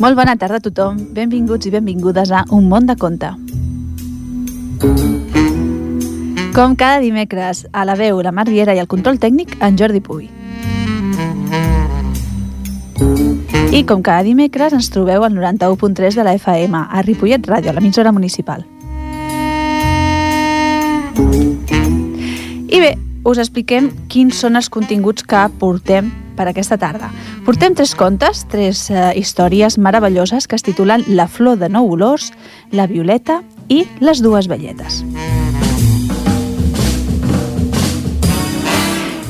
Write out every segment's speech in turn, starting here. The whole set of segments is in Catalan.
Molt bona tarda a tothom, benvinguts i benvingudes a Un món de conte. Com cada dimecres, a la veu, la Mar Viera i el control tècnic, en Jordi Puy. I com cada dimecres ens trobeu al 91.3 de la FM, a Ripollet Ràdio, l'emissora municipal. I bé, us expliquem quins són els continguts que portem per aquesta tarda. Portem tres contes, tres eh, històries meravelloses que es titulen La flor de nou olors, La violeta i Les dues velletes.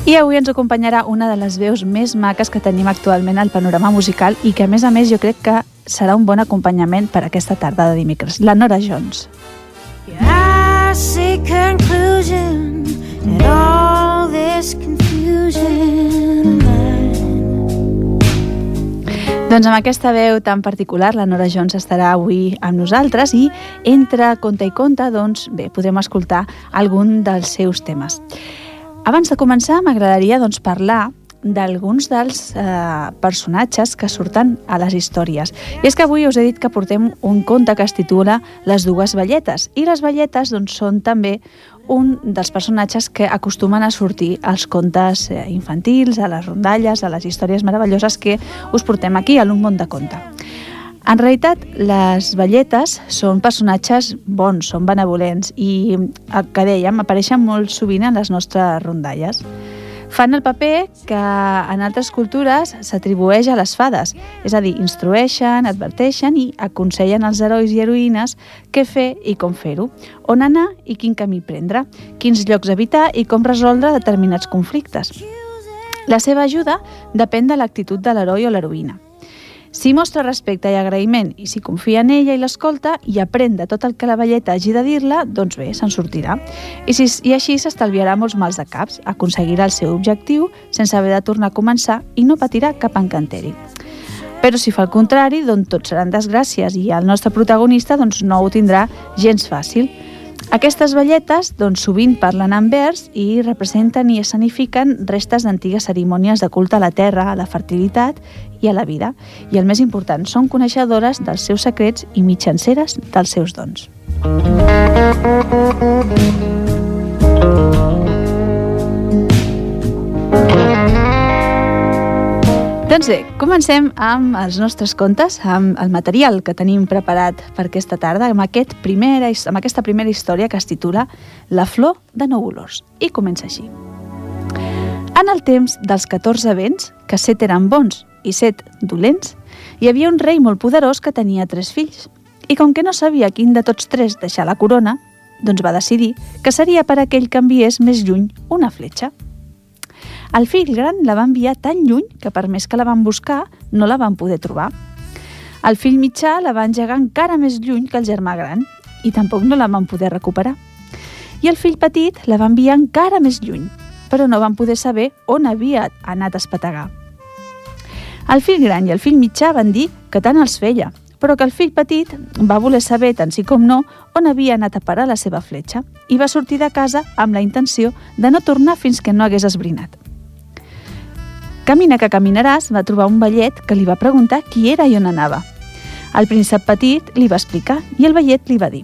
I avui ens acompanyarà una de les veus més maques que tenim actualment al panorama musical i que, a més a més, jo crec que serà un bon acompanyament per aquesta tarda de dimecres, la Nora Jones. I see conclusion in all this confusion doncs amb aquesta veu tan particular, la Nora Jones estarà avui amb nosaltres i entre conte i conte, doncs bé, podrem escoltar algun dels seus temes. Abans de començar, m'agradaria doncs, parlar d'alguns dels eh, personatges que surten a les històries. I és que avui us he dit que portem un conte que es titula Les dues velletes. I les velletes doncs, són també un dels personatges que acostumen a sortir als contes eh, infantils, a les rondalles, a les històries meravelloses que us portem aquí a l'Un món de conte. En realitat, les velletes són personatges bons, són benevolents i, el que dèiem, apareixen molt sovint en les nostres rondalles fan el paper que en altres cultures s'atribueix a les fades, és a dir, instrueixen, adverteixen i aconsellen als herois i heroïnes què fer i com fer-ho, on anar i quin camí prendre, quins llocs evitar i com resoldre determinats conflictes. La seva ajuda depèn de l'actitud de l'heroi o l'heroïna. Si mostra respecte i agraïment i si confia en ella i l'escolta i aprèn de tot el que la velleta hagi de dir-la, doncs bé, se'n sortirà. I, si, I així s'estalviarà molts mals de caps, aconseguirà el seu objectiu sense haver de tornar a començar i no patirà cap encanteri. Però si fa el contrari, doncs tot seran desgràcies i el nostre protagonista doncs, no ho tindrà gens fàcil. Aquestes velletes doncs, sovint parlen en vers i representen i escenifiquen restes d'antigues cerimònies de culte a la terra, a la fertilitat i a la vida. I el més important, són coneixedores dels seus secrets i mitjanceres dels seus dons. Doncs bé, comencem amb els nostres contes, amb el material que tenim preparat per aquesta tarda, amb, aquest primera, amb aquesta primera història que es titula La flor de nou olors. I comença així. En el temps dels 14 vents, que set eren bons i set dolents, hi havia un rei molt poderós que tenia tres fills. I com que no sabia quin de tots tres deixar la corona, doncs va decidir que seria per aquell que enviés més lluny una fletxa. El fill gran la va enviar tan lluny que per més que la van buscar, no la van poder trobar. El fill mitjà la va engegar encara més lluny que el germà gran i tampoc no la van poder recuperar. I el fill petit la va enviar encara més lluny, però no van poder saber on havia anat a espetegar. El fill gran i el fill mitjà van dir que tant els feia, però que el fill petit va voler saber, tant sí com no, on havia anat a parar la seva fletxa i va sortir de casa amb la intenció de no tornar fins que no hagués esbrinat. Camina que caminaràs va trobar un vellet que li va preguntar qui era i on anava. El príncep petit li va explicar i el vellet li va dir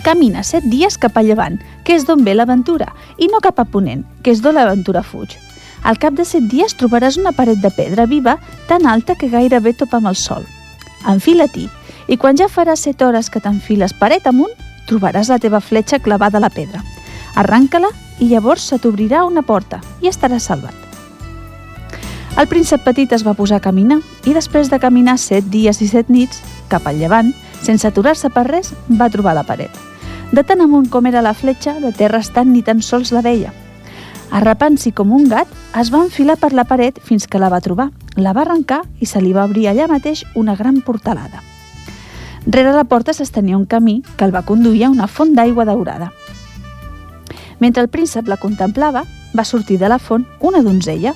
Camina set dies cap a llevant, que és d'on ve l'aventura, i no cap a ponent, que és d'on l'aventura fuig. Al cap de set dies trobaràs una paret de pedra viva tan alta que gairebé topa amb el sol. Enfila-t'hi, i quan ja faràs set hores que t'enfiles paret amunt, trobaràs la teva fletxa clavada a la pedra. Arranca-la i llavors se t'obrirà una porta i estaràs salvat. El príncep petit es va posar a caminar i després de caminar set dies i set nits, cap al llevant, sense aturar-se per res, va trobar la paret. De tan amunt com era la fletxa, de terra estant ni tan sols la veia. Arrapant-s'hi com un gat, es va enfilar per la paret fins que la va trobar, la va arrencar i se li va obrir allà mateix una gran portalada. Rere la porta s'estenia un camí que el va conduir a una font d'aigua daurada. Mentre el príncep la contemplava, va sortir de la font una donzella,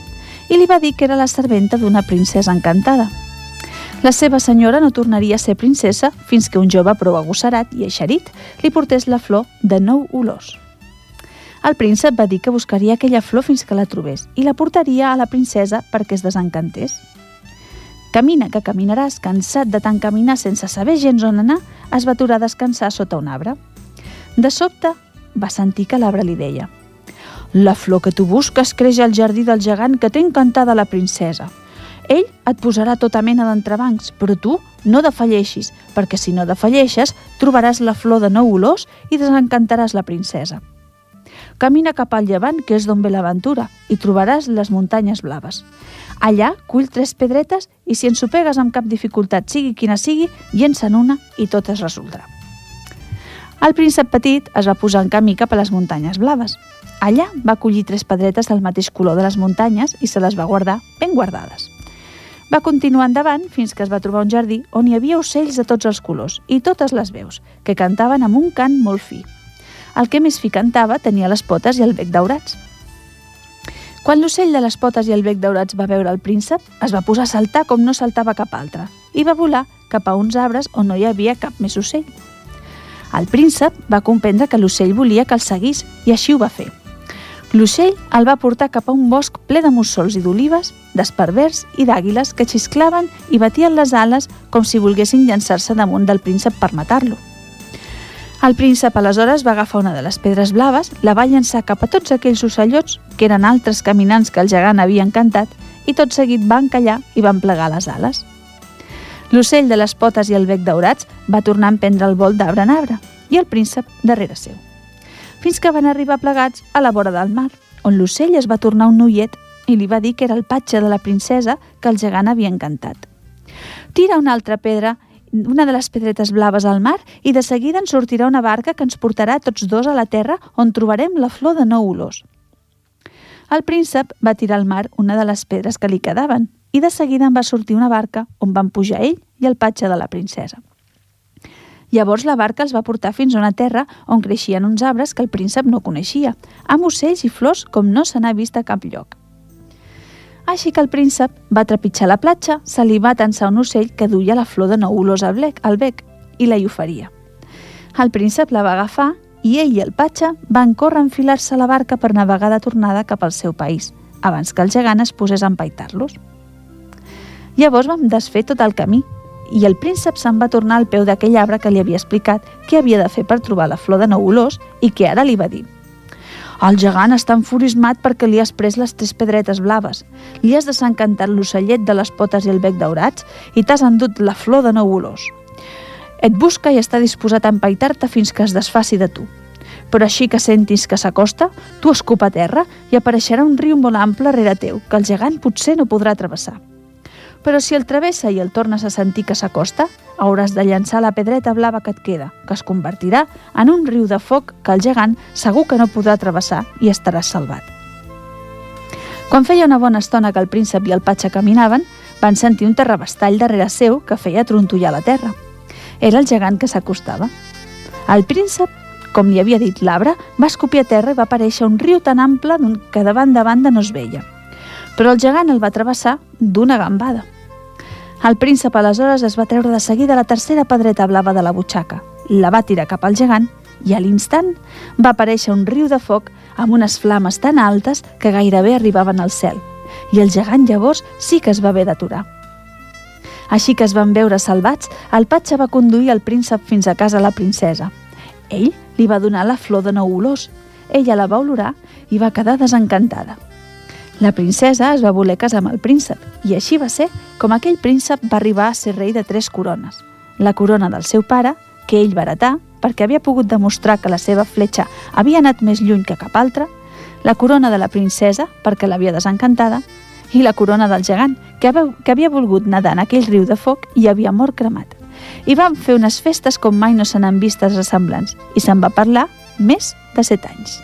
i li va dir que era la serventa d'una princesa encantada. La seva senyora no tornaria a ser princesa fins que un jove prou agosserat i eixerit li portés la flor de nou olors. El príncep va dir que buscaria aquella flor fins que la trobés i la portaria a la princesa perquè es desencantés. Camina, que caminaràs, cansat de tant caminar sense saber gens on anar, es va aturar a descansar sota un arbre. De sobte, va sentir que l'arbre li deia «La flor que tu busques creix al jardí del gegant que té encantada la princesa. Ell et posarà tota mena d'entrebancs, però tu no defalleixis, perquè si no defalleixes, trobaràs la flor de nou olors i desencantaràs la princesa. Camina cap al llevant, que és d'on ve l'aventura, i trobaràs les muntanyes blaves. Allà cull tres pedretes i si ensopegues amb cap dificultat, sigui quina sigui, llença'n una i tot es resoldrà. El príncep petit es va posar en camí cap a les muntanyes blaves. Allà va collir tres pedretes del mateix color de les muntanyes i se les va guardar ben guardades. Va continuar endavant fins que es va trobar un jardí on hi havia ocells de tots els colors i totes les veus, que cantaven amb un cant molt fi. El que més fi cantava tenia les potes i el bec daurats. Quan l'ocell de les potes i el bec daurats va veure el príncep, es va posar a saltar com no saltava cap altre i va volar cap a uns arbres on no hi havia cap més ocell. El príncep va comprendre que l'ocell volia que el seguís i així ho va fer. L'ocell el va portar cap a un bosc ple de mussols i d'olives, d'esparvers i d'àguiles que xisclaven i batien les ales com si volguessin llançar-se damunt del príncep per matar-lo. El príncep aleshores va agafar una de les pedres blaves, la va llançar cap a tots aquells ocellots, que eren altres caminants que el gegant havia encantat, i tot seguit van callar i van plegar les ales. L'ocell de les potes i el bec daurats va tornar a emprendre el vol d'arbre en arbre, i el príncep darrere seu fins que van arribar plegats a la vora del mar, on l'ocell es va tornar un noiet i li va dir que era el patge de la princesa que el gegant havia encantat. Tira una altra pedra, una de les pedretes blaves al mar i de seguida ens sortirà una barca que ens portarà tots dos a la terra on trobarem la flor de nou olors. El príncep va tirar al mar una de les pedres que li quedaven i de seguida en va sortir una barca on van pujar ell i el patge de la princesa. Llavors la barca els va portar fins a una terra on creixien uns arbres que el príncep no coneixia, amb ocells i flors com no se n'ha vist a cap lloc. Així que el príncep va trepitjar la platja, se li va tensar un ocell que duia la flor de nou olors al bec, al bec i la hi oferia. El príncep la va agafar i ell i el patge van córrer a enfilar-se a la barca per navegar de tornada cap al seu país, abans que el gegant es posés a empaitar-los. Llavors vam desfer tot el camí i el príncep se'n va tornar al peu d'aquell arbre que li havia explicat què havia de fer per trobar la flor de nou olors i que ara li va dir el gegant està enfurismat perquè li has pres les tres pedretes blaves. Li has desencantat l'ocellet de les potes i el bec daurats i t'has endut la flor de nou olors. Et busca i està disposat a empaitar-te fins que es desfaci de tu. Però així que sentis que s'acosta, tu escupa a terra i apareixerà un riu molt ample rere teu, que el gegant potser no podrà travessar. Però si el travessa i el tornes a sentir que s'acosta, hauràs de llançar la pedreta blava que et queda, que es convertirà en un riu de foc que el gegant segur que no podrà travessar i estaràs salvat. Quan feia una bona estona que el príncep i el patge caminaven, van sentir un terrabastall darrere seu que feia trontollar la terra. Era el gegant que s'acostava. El príncep, com li havia dit l'arbre, va escopir a terra i va aparèixer un riu tan ample que de banda no es veia. Però el gegant el va travessar d'una gambada. El príncep aleshores es va treure de seguida la tercera pedreta blava de la butxaca, la va tirar cap al gegant i a l'instant va aparèixer un riu de foc amb unes flames tan altes que gairebé arribaven al cel, i el gegant llavors sí que es va haver d'aturar. Així que es van veure salvats, el patge va conduir el príncep fins a casa la princesa. Ell li va donar la flor de nou olors. Ella la va olorar i va quedar desencantada. La princesa es va voler casar amb el príncep i així va ser com aquell príncep va arribar a ser rei de tres corones. La corona del seu pare, que ell va heretar perquè havia pogut demostrar que la seva fletxa havia anat més lluny que cap altra, la corona de la princesa, perquè l'havia desencantada, i la corona del gegant, que havia volgut nedar en aquell riu de foc i havia mort cremat. I van fer unes festes com mai no se n'han vistes ressemblants, i se'n va parlar més de set anys.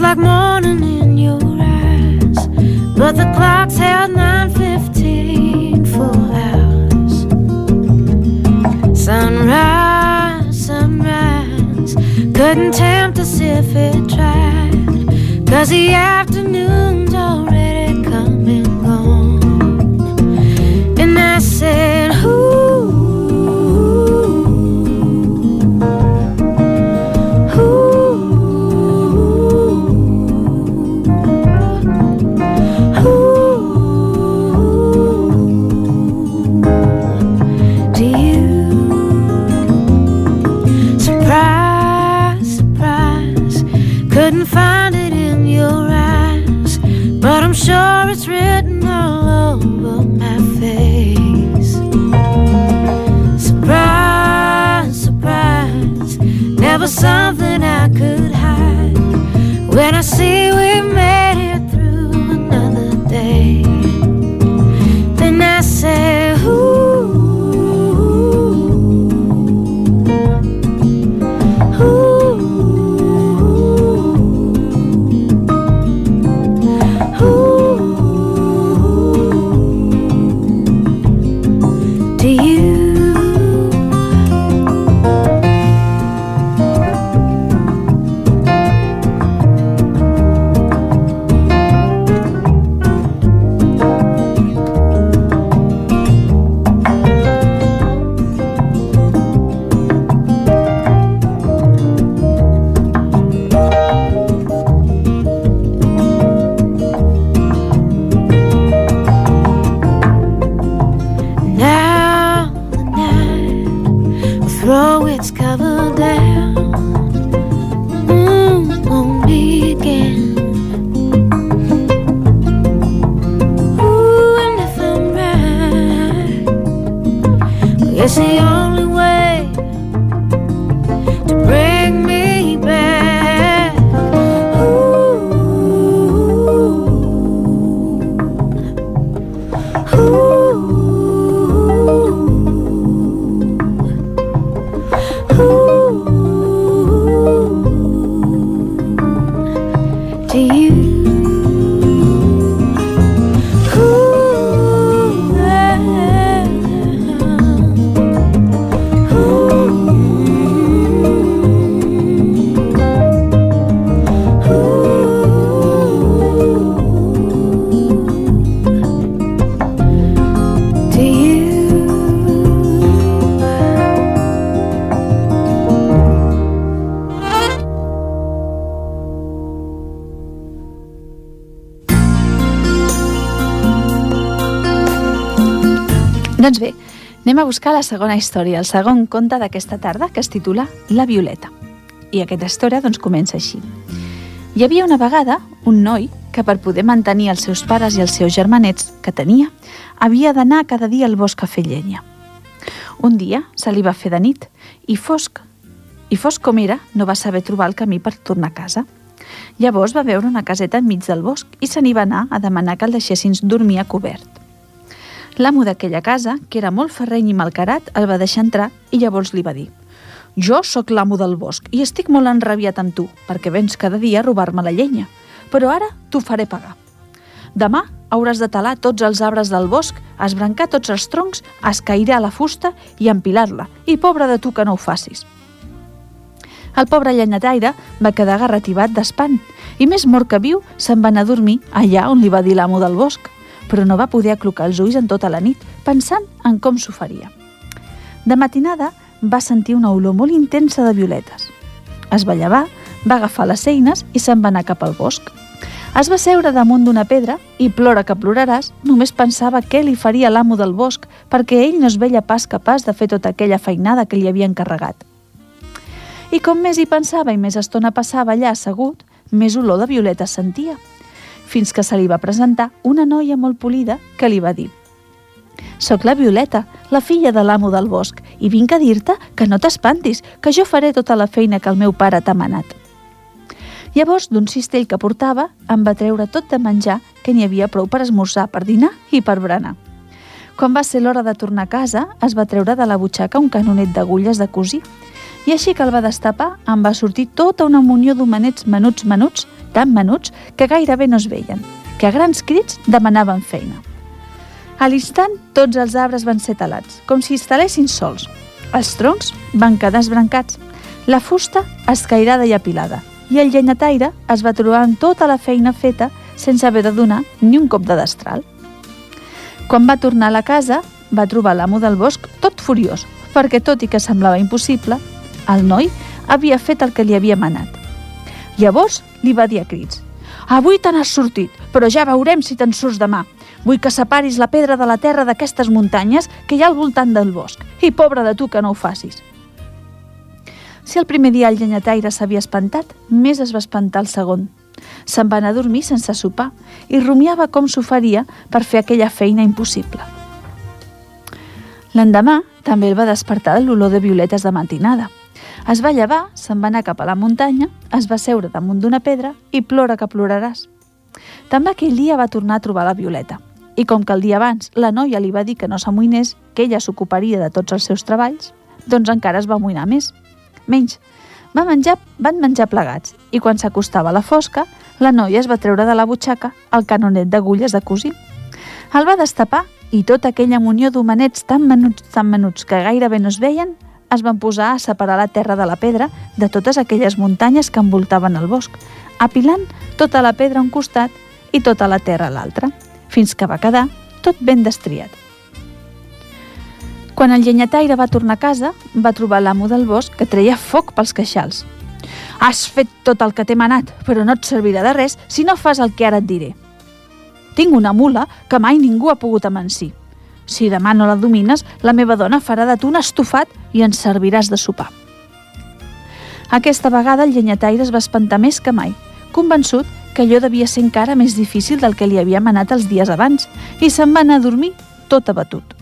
Like morning in your eyes, but the clock's held 9:15 for hours. Sunrise, sunrise, couldn't tempt us if it tried, cause the afternoon's When I see buscar la segona història, el segon conte d'aquesta tarda, que es titula La Violeta. I aquesta història doncs, comença així. Hi havia una vegada un noi que per poder mantenir els seus pares i els seus germanets que tenia, havia d'anar cada dia al bosc a fer llenya. Un dia se li va fer de nit i fosc, i fosc com era, no va saber trobar el camí per tornar a casa. Llavors va veure una caseta enmig del bosc i se n'hi va anar a demanar que el deixessin dormir a cobert. L'amo d'aquella casa, que era molt ferreny i malcarat, el va deixar entrar i llavors li va dir «Jo sóc l'amo del bosc i estic molt enrabiat amb tu, perquè vens cada dia a robar-me la llenya, però ara t'ho faré pagar. Demà hauràs de talar tots els arbres del bosc, esbrancar tots els troncs, escairar la fusta i empilar-la, i pobre de tu que no ho facis». El pobre llenyataire va quedar garrativat d'espant i més mort que viu se'n va anar a dormir allà on li va dir l'amo del bosc, però no va poder aclocar els ulls en tota la nit, pensant en com s'ho faria. De matinada va sentir una olor molt intensa de violetes. Es va llevar, va agafar les eines i se'n va anar cap al bosc. Es va seure damunt d'una pedra i plora que ploraràs, només pensava què li faria l'amo del bosc perquè ell no es veia pas capaç de fer tota aquella feinada que li havia encarregat. I com més hi pensava i més estona passava allà assegut, més olor de violeta sentia, fins que se li va presentar una noia molt polida que li va dir «Soc la Violeta, la filla de l'amo del bosc, i vinc a dir-te que no t'espantis, que jo faré tota la feina que el meu pare t'ha manat». Llavors, d'un cistell que portava, em va treure tot de menjar que n'hi havia prou per esmorzar, per dinar i per berenar. Quan va ser l'hora de tornar a casa, es va treure de la butxaca un canonet d'agulles de cosir i així que el va destapar em va sortir tota una munió d'homenets menuts menuts, tan menuts que gairebé no es veien, que a grans crits demanaven feina. A l'instant, tots els arbres van ser talats, com si es talessin sols. Els troncs van quedar esbrancats, la fusta escairada i apilada, i el llenyataire es va trobar amb tota la feina feta sense haver de donar ni un cop de destral. Quan va tornar a la casa, va trobar l'amo del bosc tot furiós, perquè tot i que semblava impossible, el noi havia fet el que li havia manat. Llavors li va dir a crits «Avui te n'has sortit, però ja veurem si te'n surts demà. Vull que separis la pedra de la terra d'aquestes muntanyes que hi ha al voltant del bosc, i pobre de tu que no ho facis». Si el primer dia el llenyataire s'havia espantat, més es va espantar el segon. Se'n va anar a dormir sense sopar i rumiava com s'ho faria per fer aquella feina impossible. L'endemà també el va despertar de l'olor de violetes de matinada. Es va llevar, se'n va anar cap a la muntanya, es va seure damunt d'una pedra i plora que ploraràs. També aquell dia va tornar a trobar la Violeta. I com que el dia abans la noia li va dir que no s'amoïnés, que ella s'ocuparia de tots els seus treballs, doncs encara es va amoïnar més. Menys, va menjar, van menjar plegats i quan s'acostava la fosca, la noia es va treure de la butxaca el canonet d'agulles de cosir. El va destapar i tota aquella munió d'homenets tan menuts, tan menuts que gairebé no es veien, es van posar a separar la terra de la pedra de totes aquelles muntanyes que envoltaven el bosc, apilant tota la pedra a un costat i tota la terra a l'altre, fins que va quedar tot ben destriat. Quan el llenyataire va tornar a casa, va trobar l'amo del bosc que treia foc pels queixals. Has fet tot el que t'he manat, però no et servirà de res si no fas el que ara et diré. Tinc una mula que mai ningú ha pogut amansir. Si demà no la domines, la meva dona farà de tu un estofat i ens serviràs de sopar. Aquesta vegada el llenyataire es va espantar més que mai, convençut que allò devia ser encara més difícil del que li havia manat els dies abans i se'n va anar a dormir tot abatut.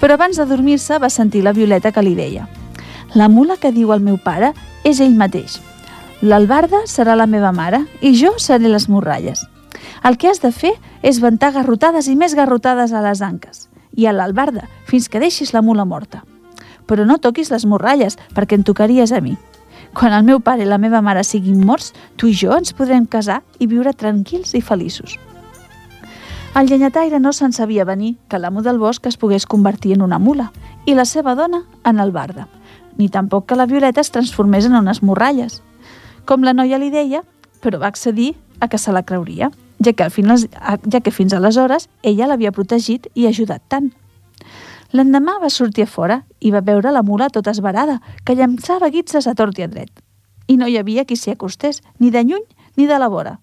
Però abans de dormir-se va sentir la Violeta que li deia «La mula que diu el meu pare és ell mateix. L'albarda serà la meva mare i jo seré les morralles. El que has de fer és ventar garrotades i més garrotades a les anques i a l'albarda fins que deixis la mula morta. Però no toquis les morralles perquè em tocaries a mi. Quan el meu pare i la meva mare siguin morts, tu i jo ens podrem casar i viure tranquils i feliços. El llenyataire no se'n sabia venir que l'amo del bosc es pogués convertir en una mula i la seva dona en albarda, ni tampoc que la Violeta es transformés en unes morralles. Com la noia li deia, però va accedir a que se la creuria, ja que, al final, ja que fins aleshores ella l'havia protegit i ajudat tant. L'endemà va sortir a fora i va veure la mula tota esbarada, que llançava guitzes a tort i a dret. I no hi havia qui s'hi acostés, ni de lluny ni de la vora.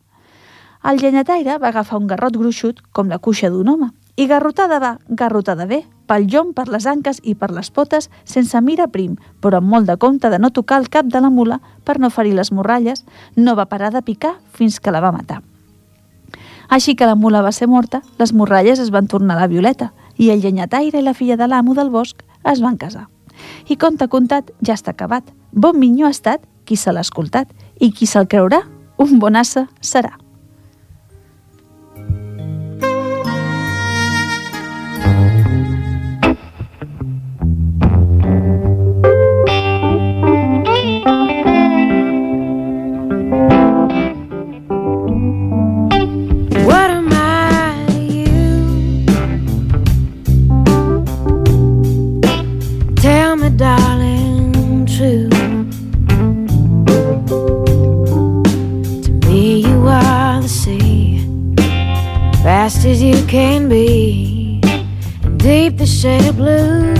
El llenyataire va agafar un garrot gruixut, com la cuixa d'un home, i garrotada va, garrotada bé, pel llom, per les anques i per les potes, sense mira prim, però amb molt de compte de no tocar el cap de la mula per no ferir les morralles, no va parar de picar fins que la va matar. Així que la mula va ser morta, les morralles es van tornar a la Violeta i el llenyataire i la filla de l'amo del bosc es van casar. I conte contat ja està acabat. Bon minyó ha estat qui se l'ha escoltat i qui se'l creurà, un bonassa serà. Can be, deep the shade of blue.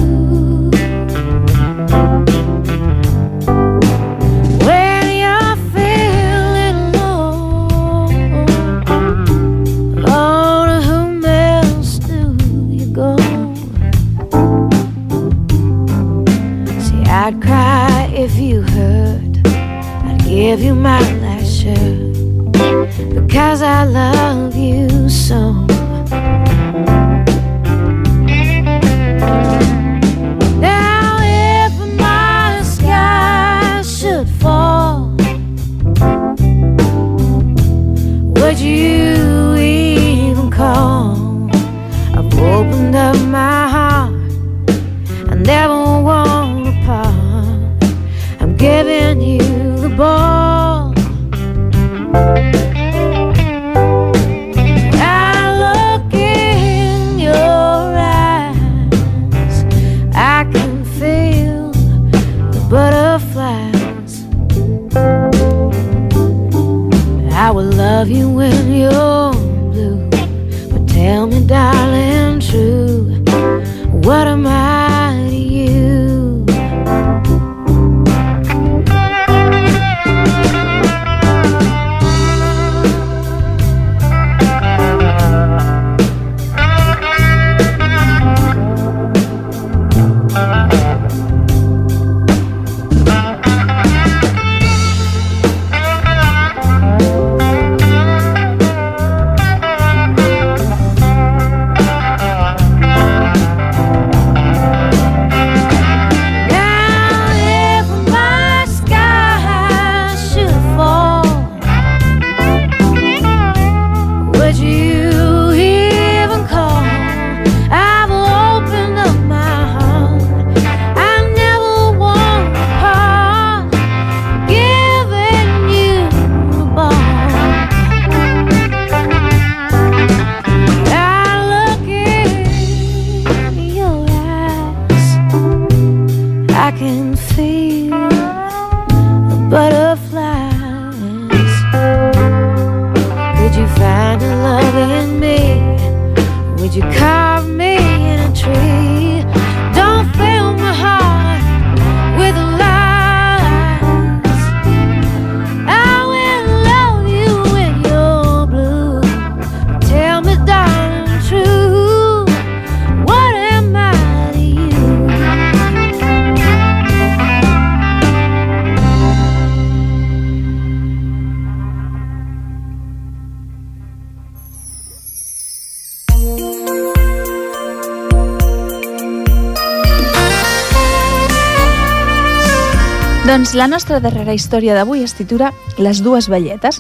Doncs la nostra darrera història d'avui es titula Les dues velletes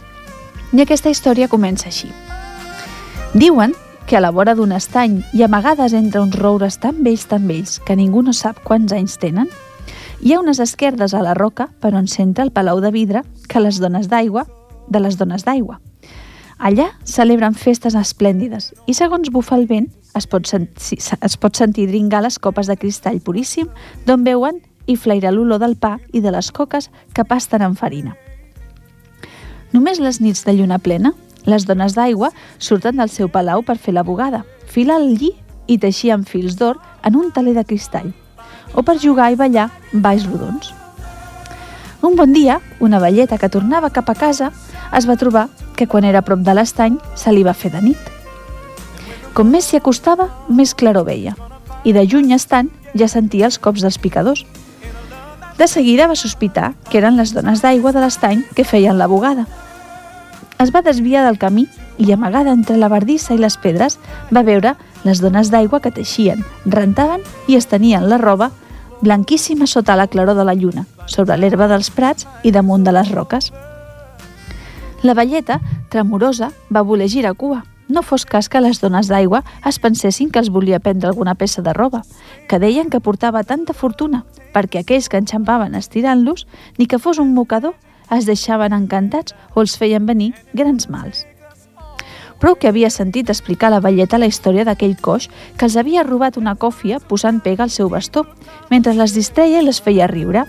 i aquesta història comença així. Diuen que a la vora d'un estany i amagades entre uns roures tan vells, tan vells, que ningú no sap quants anys tenen, hi ha unes esquerdes a la roca per on centra el palau de vidre que les dones d'aigua, de les dones d'aigua. Allà celebren festes esplèndides i segons bufa el vent es pot, sentir, es pot sentir dringar les copes de cristall puríssim d'on veuen i flaira l'olor del pa i de les coques que pasten amb farina. Només les nits de lluna plena, les dones d'aigua surten del seu palau per fer la bugada, filar el lli i teixir amb fils d'or en un taler de cristall, o per jugar i ballar balls rodons. Un bon dia, una velleta que tornava cap a casa es va trobar que quan era a prop de l'estany se li va fer de nit. Com més s'hi acostava, més claror veia, i de lluny estant ja sentia els cops dels picadors – de seguida va sospitar que eren les dones d'aigua de l'estany que feien la bugada. Es va desviar del camí i, amagada entre la bardissa i les pedres, va veure les dones d'aigua que teixien, rentaven i estenien la roba blanquíssima sota la claror de la lluna, sobre l'herba dels prats i damunt de les roques. La velleta, tremorosa, va voler girar cua, no fos cas que les dones d'aigua es pensessin que els volia prendre alguna peça de roba, que deien que portava tanta fortuna, perquè aquells que enxampaven estirant-los, ni que fos un mocador, es deixaven encantats o els feien venir grans mals. Prou que havia sentit explicar a la velleta la història d'aquell coix que els havia robat una còfia posant pega al seu bastó, mentre les distreia i les feia riure.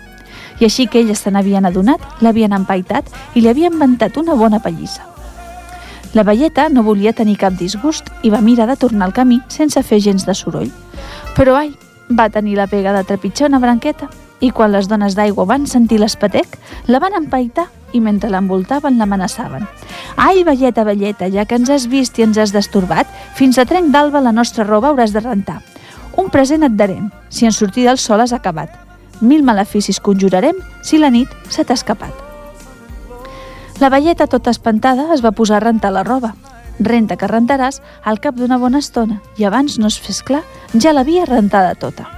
I així que elles se n'havien adonat, l'havien empaitat i li havien inventat una bona pallissa. La velleta no volia tenir cap disgust i va mirar de tornar al camí sense fer gens de soroll. Però ai, va tenir la pega de trepitjar una branqueta i quan les dones d'aigua van sentir l'espatec, la van empaitar i mentre l'envoltaven l'amenaçaven. Ai, velleta, velleta, ja que ens has vist i ens has destorbat, fins a trenc d'alba la nostra roba hauràs de rentar. Un present et darem, si en sortir del sol has acabat. Mil maleficis conjurarem si la nit se t'ha escapat. La velleta, tota espantada, es va posar a rentar la roba Renta que rentaràs al cap d'una bona estona i abans no es fes clar, ja l'havia rentada tota.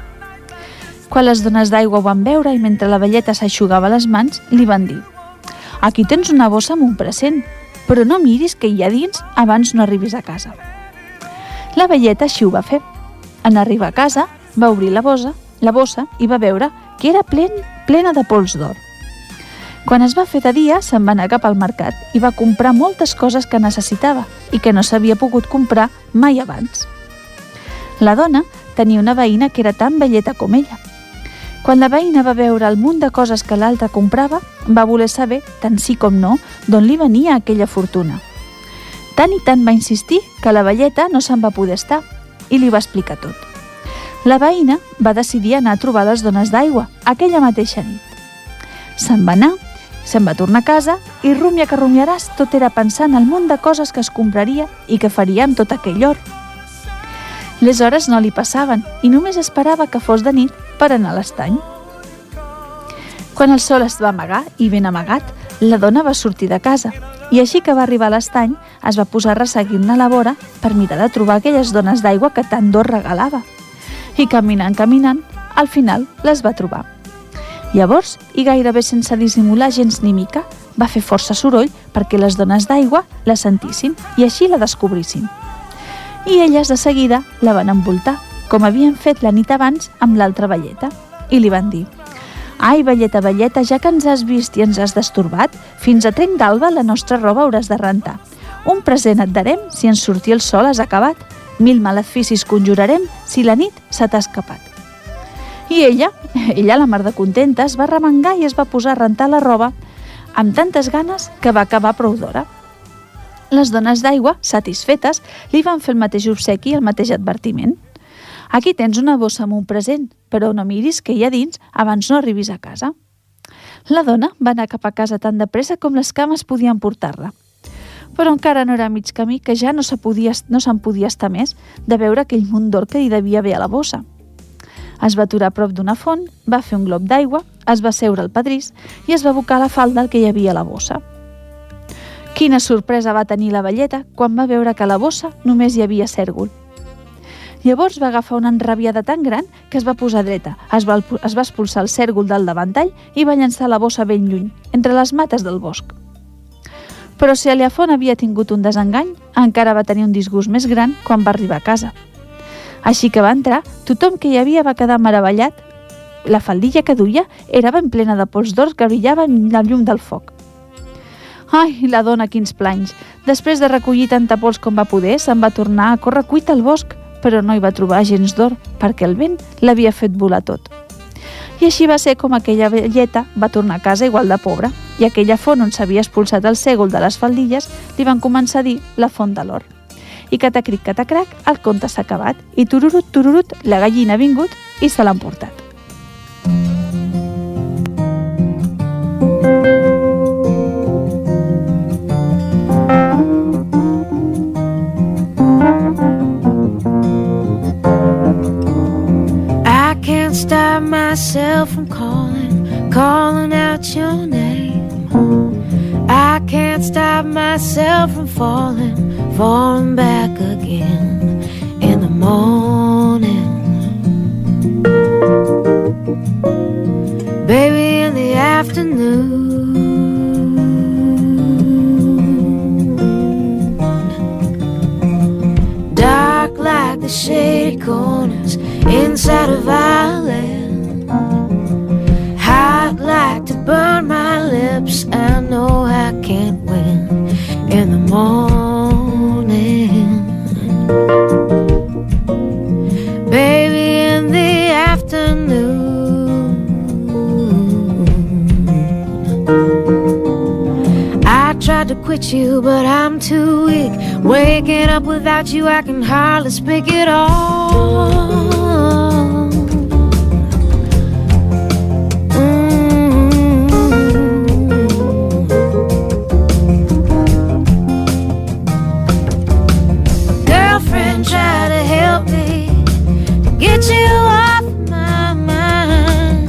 Quan les dones d'aigua ho van veure i mentre la velleta s'aixugava les mans, li van dir «Aquí tens una bossa amb un present, però no miris que hi ha dins abans no arribis a casa». La velleta així ho va fer. En arribar a casa, va obrir la bossa, la bossa i va veure que era plen, plena de pols d'or. Quan es va fer de dia, se'n va anar cap al mercat i va comprar moltes coses que necessitava i que no s'havia pogut comprar mai abans. La dona tenia una veïna que era tan velleta com ella. Quan la veïna va veure el munt de coses que l'altra comprava, va voler saber, tant sí com no, d'on li venia aquella fortuna. Tant i tant va insistir que la velleta no se'n va poder estar i li va explicar tot. La veïna va decidir anar a trobar les dones d'aigua aquella mateixa nit. Se'n va anar Se'n va tornar a casa i rumia que rumiaràs tot era pensant el munt de coses que es compraria i que faria amb tot aquell or. Les hores no li passaven i només esperava que fos de nit per anar a l'estany. Quan el sol es va amagar i ben amagat, la dona va sortir de casa i així que va arribar a l'estany es va posar a resseguir-ne la vora per mirar de trobar aquelles dones d'aigua que tant d'or regalava. I caminant, caminant, al final les va trobar. Llavors, i gairebé sense dissimular gens ni mica, va fer força soroll perquè les dones d'aigua la sentissin i així la descobrissin. I elles de seguida la van envoltar, com havien fet la nit abans amb l'altra velleta, i li van dir «Ai, velleta, velleta, ja que ens has vist i ens has destorbat, fins a trenc d'alba la nostra roba hauràs de rentar. Un present et darem si en sortir el sol has acabat. Mil maleficis conjurarem si la nit se t'ha escapat». I ella, ella la mar de contenta, es va remengar i es va posar a rentar la roba amb tantes ganes que va acabar prou d'hora. Les dones d'aigua, satisfetes, li van fer el mateix obsequi i el mateix advertiment. Aquí tens una bossa amb un present, però no miris que hi ha dins abans no arribis a casa. La dona va anar cap a casa tan de pressa com les cames podien portar-la. Però encara no era mig camí que ja no se'n podia, no se podia estar més de veure aquell munt d'or que hi devia haver a la bossa. Es va aturar a prop d'una font, va fer un glob d'aigua, es va seure al padrís i es va abocar la falda que hi havia a la bossa. Quina sorpresa va tenir la velleta quan va veure que a la bossa només hi havia cèrgol. Llavors va agafar una enrabiada tan gran que es va posar dreta, es va, es va expulsar el cèrgol del davantall i va llançar la bossa ben lluny, entre les mates del bosc. Però si Aliafon havia tingut un desengany, encara va tenir un disgust més gran quan va arribar a casa. Així que va entrar, tothom que hi havia va quedar meravellat. La faldilla que duia era ben plena de pols d'or que brillaven en la llum del foc. Ai, la dona, quins planys! Després de recollir tanta pols com va poder, se'n va tornar a córrer cuita al bosc, però no hi va trobar gens d'or, perquè el vent l'havia fet volar tot. I així va ser com aquella velleta va tornar a casa igual de pobra, i aquella font on s'havia expulsat el sègol de les faldilles li van començar a dir la font de l'or. I catacric, catacrac, el conte s'ha acabat, i tururut, tururut, la gallina ha vingut i se l'han portat. I can't stop myself from calling, calling out your name. I can't stop myself from falling, falling back again in the morning. Baby, in the afternoon. Dark like the shady corners inside of Ireland. Hot like burn my lips. I know I can't win in the morning. Baby, in the afternoon. I tried to quit you, but I'm too weak. Waking up without you, I can hardly speak at all. You off my mind.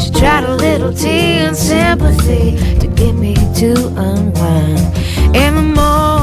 She tried a little tea and sympathy to get me to unwind in the morning.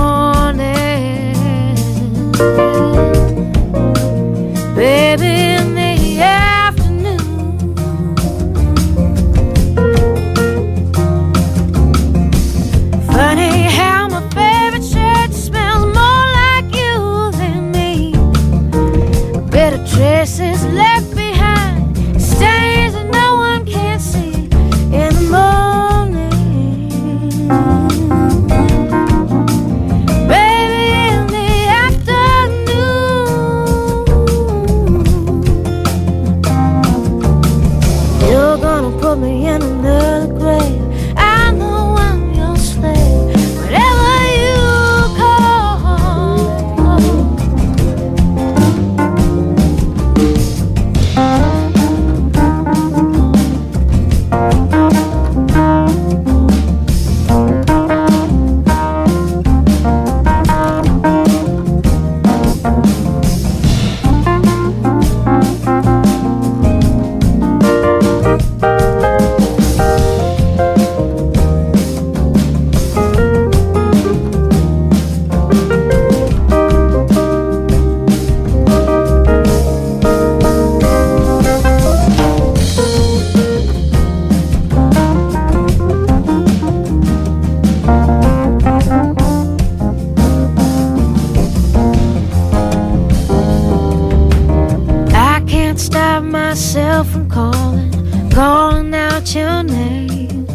Calling, out your name.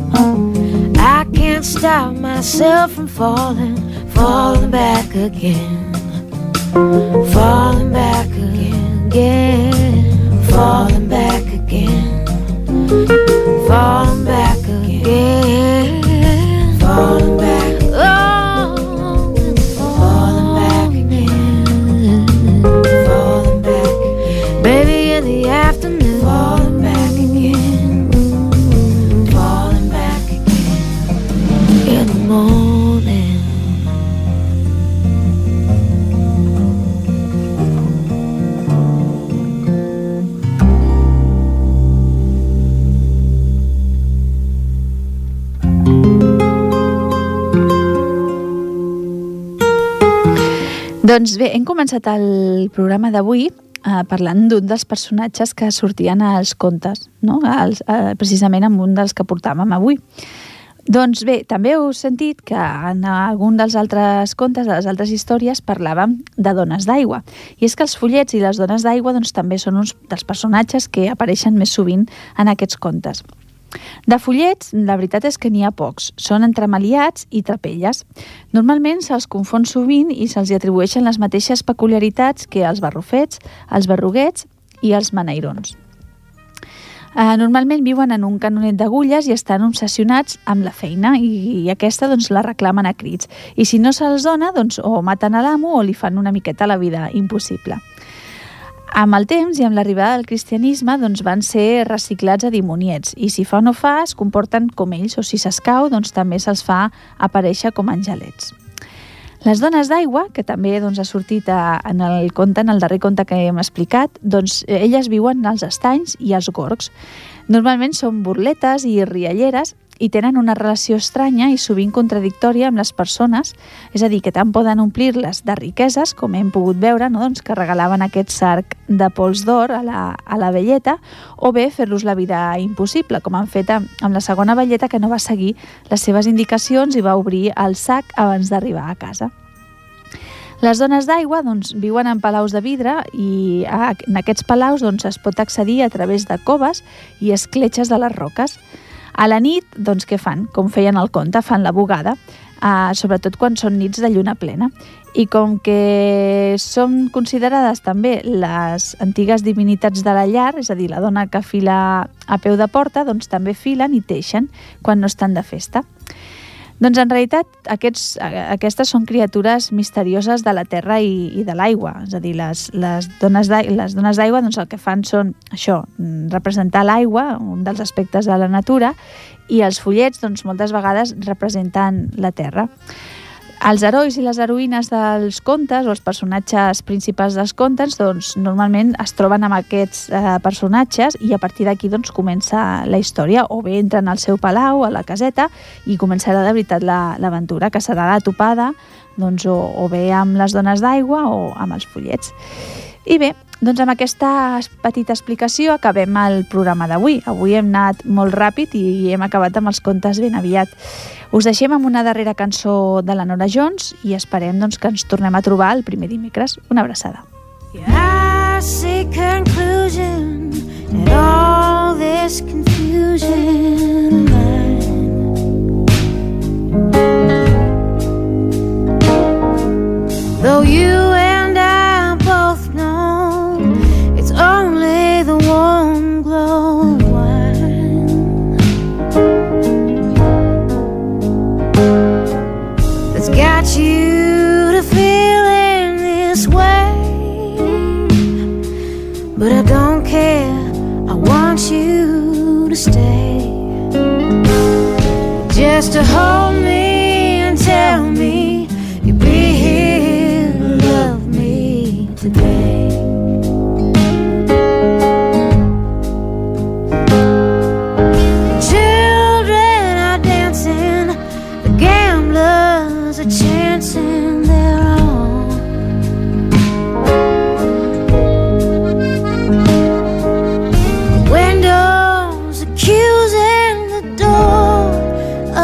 I can't stop myself from falling, falling back again, falling back again, again, falling back again, falling Doncs bé, hem començat el programa d'avui eh, parlant d'un dels personatges que sortien als contes, no? als, eh, precisament amb un dels que portàvem avui. Doncs bé, també heu sentit que en algun dels altres contes, de les altres històries, parlàvem de dones d'aigua. I és que els follets i les dones d'aigua doncs, també són uns dels personatges que apareixen més sovint en aquests contes. De follets, la veritat és que n'hi ha pocs. Són entremaliats i trapelles. Normalment se'ls confon sovint i se'ls atribueixen les mateixes peculiaritats que els barrufets, els berruguets i els maneirons. Eh, normalment viuen en un canonet d'agulles i estan obsessionats amb la feina i, i aquesta doncs, la reclamen a crits. I si no se'ls dona, doncs, o maten a l'amo o li fan una miqueta la vida impossible. Amb el temps i amb l'arribada del cristianisme doncs van ser reciclats a dimoniets i si fa o no fa es comporten com ells o si s'escau doncs també se'ls fa aparèixer com angelets. Les dones d'aigua, que també doncs, ha sortit a, en el conte, en el darrer conte que hem explicat, doncs elles viuen als estanys i als gorgs. Normalment són burletes i rialleres i tenen una relació estranya i sovint contradictòria amb les persones, és a dir, que tant poden omplir-les de riqueses, com hem pogut veure, no? doncs que regalaven aquest sarc de pols d'or a, la, a la velleta, o bé fer-los la vida impossible, com han fet amb la segona velleta que no va seguir les seves indicacions i va obrir el sac abans d'arribar a casa. Les dones d'aigua doncs, viuen en palaus de vidre i en aquests palaus doncs, es pot accedir a través de coves i escletxes de les roques. A la nit, doncs què fan? Com feien al conte, fan la bugada, eh, sobretot quan són nits de lluna plena. I com que són considerades també les antigues divinitats de la llar, és a dir, la dona que fila a peu de porta, doncs també filen i teixen quan no estan de festa. Doncs en realitat aquests, aquestes són criatures misterioses de la terra i, i de l'aigua, és a dir, les, les dones d'aigua doncs el que fan són això, representar l'aigua, un dels aspectes de la natura, i els follets doncs, moltes vegades representen la terra. Els herois i les heroïnes dels contes o els personatges principals dels contes doncs, normalment es troben amb aquests eh, personatges i a partir d'aquí doncs, comença la història o bé entren al seu palau, a la caseta i començarà de veritat l'aventura la, que serà la topada doncs, o, o bé amb les dones d'aigua o amb els follets. I bé, doncs amb aquesta petita explicació acabem el programa d'avui. Avui hem anat molt ràpid i hem acabat amb els contes ben aviat. Us deixem amb una darrera cançó de la Nora Jones i esperem doncs, que ens tornem a trobar el primer dimecres. Una abraçada. I see conclusion in all this confusion Though you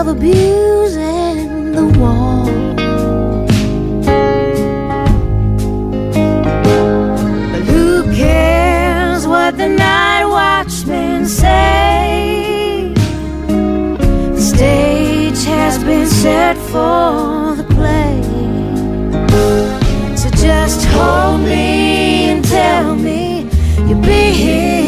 of abusing the wall. But who cares what the night watchmen say? The stage has been set for the play. So just hold me and tell me you'll be here